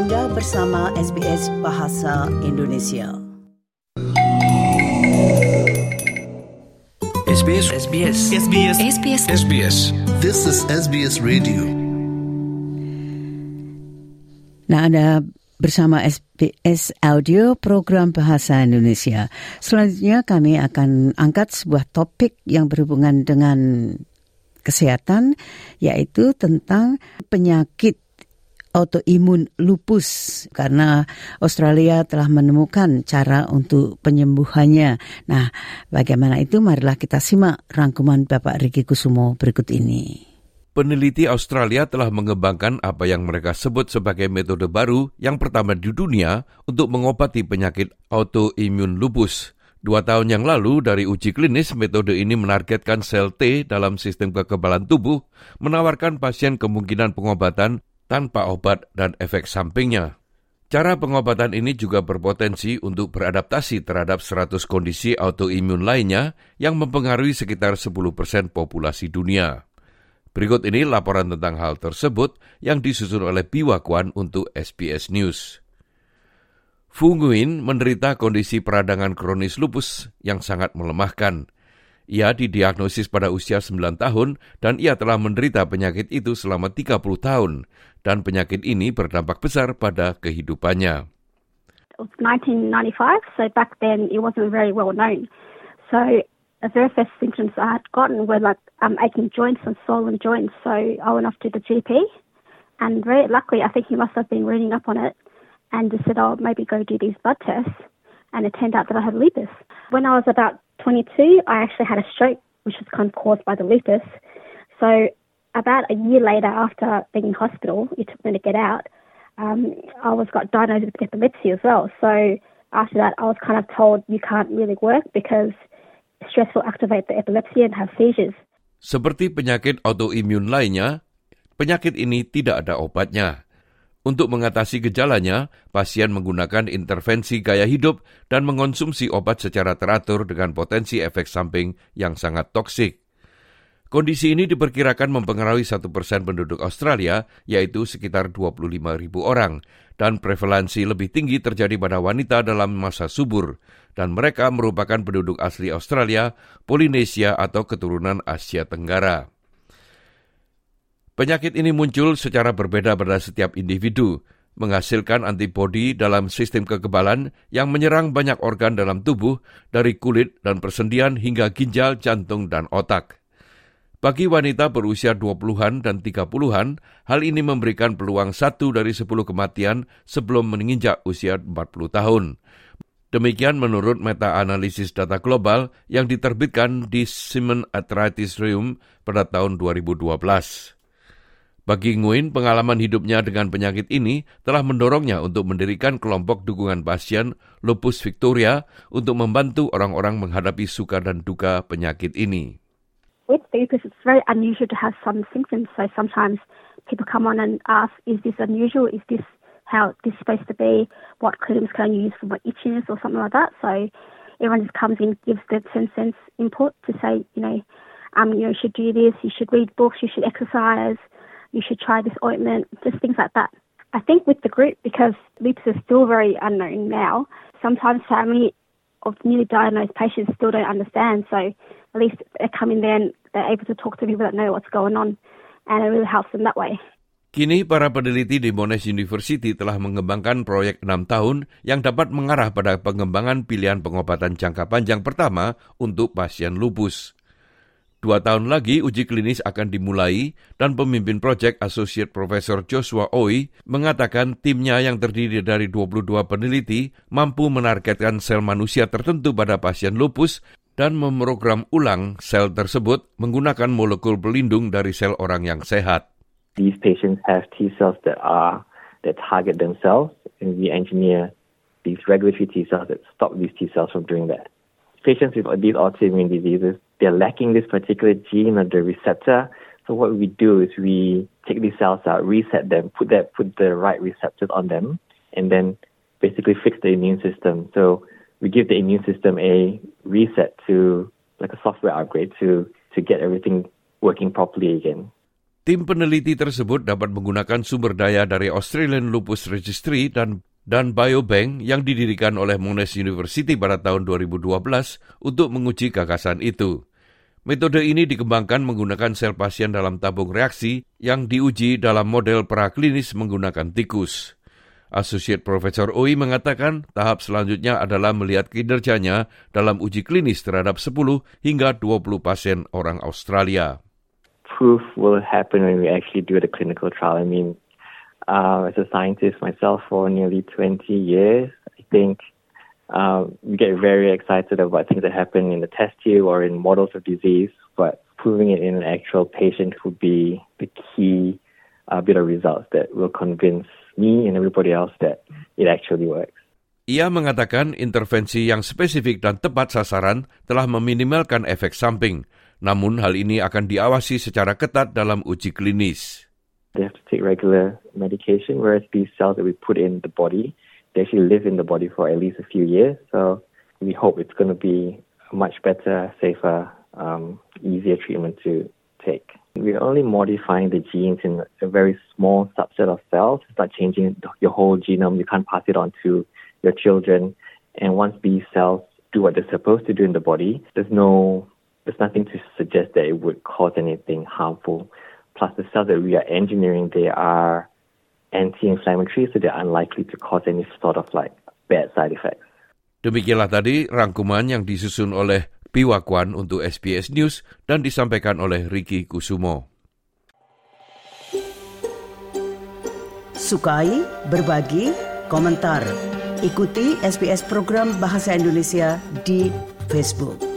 Anda bersama SBS Bahasa Indonesia. SBS SBS SBS SBS SBS This is SBS Radio. Nah, Anda bersama SBS Audio Program Bahasa Indonesia. Selanjutnya kami akan angkat sebuah topik yang berhubungan dengan kesehatan, yaitu tentang penyakit autoimun lupus karena Australia telah menemukan cara untuk penyembuhannya. Nah, bagaimana itu? Marilah kita simak rangkuman Bapak Riki Kusumo berikut ini. Peneliti Australia telah mengembangkan apa yang mereka sebut sebagai metode baru yang pertama di dunia untuk mengobati penyakit autoimun lupus. Dua tahun yang lalu dari uji klinis, metode ini menargetkan sel T dalam sistem kekebalan tubuh, menawarkan pasien kemungkinan pengobatan tanpa obat dan efek sampingnya. Cara pengobatan ini juga berpotensi untuk beradaptasi terhadap 100 kondisi autoimun lainnya yang mempengaruhi sekitar 10 persen populasi dunia. Berikut ini laporan tentang hal tersebut yang disusun oleh Biwa Kwan untuk SBS News. Fu Nguyen menderita kondisi peradangan kronis lupus yang sangat melemahkan. Ia didiagnosis pada usia 9 tahun dan ia telah menderita penyakit itu selama 30 tahun dan penyakit ini berdampak besar pada kehidupannya. It was 1995, so back then it wasn't very well known. So the very first symptoms I had gotten were like um, aching joints and swollen joints. So I went off to the GP, and very luckily, I think he must have been reading up on it, and just said, "Oh, maybe go do these blood tests." And it turned out that I had lupus. When I was about 22, I actually had a stroke, which was kind of caused by the lupus. So about a year later, after being in hospital, it took me to get out. Um, I was got diagnosed with epilepsy as well. So after that, I was kind of told you can't really work because stress will activate the epilepsy and have seizures. Seperti penyakit autoimun lainnya, penyakit ini tidak ada obatnya. Untuk mengatasi gejalanya, pasien menggunakan intervensi gaya hidup dan mengonsumsi obat secara teratur dengan potensi efek samping yang sangat toksik. Kondisi ini diperkirakan mempengaruhi satu persen penduduk Australia, yaitu sekitar 25 ribu orang, dan prevalensi lebih tinggi terjadi pada wanita dalam masa subur, dan mereka merupakan penduduk asli Australia, Polinesia, atau keturunan Asia Tenggara. Penyakit ini muncul secara berbeda pada setiap individu, menghasilkan antibodi dalam sistem kekebalan yang menyerang banyak organ dalam tubuh dari kulit dan persendian hingga ginjal, jantung, dan otak. Bagi wanita berusia 20-an dan 30-an, hal ini memberikan peluang satu dari 10 kematian sebelum menginjak usia 40 tahun. Demikian menurut meta-analisis data global yang diterbitkan di Simon Arthritis Rheum pada tahun 2012. Bagi Nguyen, pengalaman hidupnya dengan penyakit ini telah mendorongnya untuk mendirikan kelompok dukungan pasien Lupus Victoria untuk membantu orang-orang menghadapi suka dan duka penyakit ini. With lupus, it's very unusual to have some symptoms. So sometimes people come on and ask, is this unusual? Is this how this is supposed to be? What creams can I use for my itchiness or something like that? So everyone just comes in, gives their 10 cents input to say, you know, um, you know, you should do this, you should read books, you should exercise, you should try this ointment, just things like that. I think with the group, because lupus is still very unknown now, sometimes family of newly diagnosed patients still don't understand. So at least they come in there and they're able to talk to people that know what's going on, and it really helps them that way. Kini para peneliti di Monash University telah mengembangkan proyek enam tahun yang dapat mengarah pada pengembangan pilihan pengobatan jangka panjang pertama untuk pasien lupus. Dua tahun lagi uji klinis akan dimulai dan pemimpin proyek Associate Professor Joshua Oi mengatakan timnya yang terdiri dari 22 peneliti mampu menargetkan sel manusia tertentu pada pasien lupus dan memprogram ulang sel tersebut menggunakan molekul pelindung dari sel orang yang sehat. These patients have T cells that are that target themselves, and we engineer these regulatory T cells that stop these T cells from doing that. Patients with these autoimmune diseases they're lacking this particular gene or the receptor. So what we do is we take these cells out, reset them, put that put the right receptors on them, and then basically fix the immune system. So we give the immune system a reset to like a software upgrade to to get everything working properly again. Tim peneliti tersebut dapat menggunakan sumber daya dari Australian Lupus Registry dan dan Biobank yang didirikan oleh Monash University pada tahun 2012 untuk menguji gagasan itu. Metode ini dikembangkan menggunakan sel pasien dalam tabung reaksi yang diuji dalam model praklinis menggunakan tikus. Associate Professor Oi mengatakan tahap selanjutnya adalah melihat kinerjanya dalam uji klinis terhadap 10 hingga 20 pasien orang Australia. Proof will happen when we actually do the clinical trial. I mean, uh, as a scientist myself for nearly 20 years, I think um, we get very excited about things that happen in the test tube or in models of disease, but proving it in an actual patient would be the key uh, bit of results that will convince me and everybody else that it actually works. Ia mengatakan intervensi yang spesifik dan tepat sasaran telah meminimalkan efek samping. Namun hal ini akan diawasi secara ketat dalam uji klinis. They have to take regular medication, whereas these cells that we put in the body they actually live in the body for at least a few years. So we hope it's going to be a much better, safer, um, easier treatment to take. We're only modifying the genes in a very small subset of cells. It's not changing your whole genome. You can't pass it on to your children. And once these cells do what they're supposed to do in the body, there's no, there's nothing to suggest that it would cause anything harmful. Plus, the cells that we are engineering, they are anti-inflammatory, so they're unlikely to cause any sort of like bad side effects. Demikianlah tadi rangkuman yang disusun oleh Piwakwan untuk SBS News dan disampaikan oleh Ricky Kusumo. Sukai, berbagi, komentar. Ikuti SBS program Bahasa Indonesia di Facebook.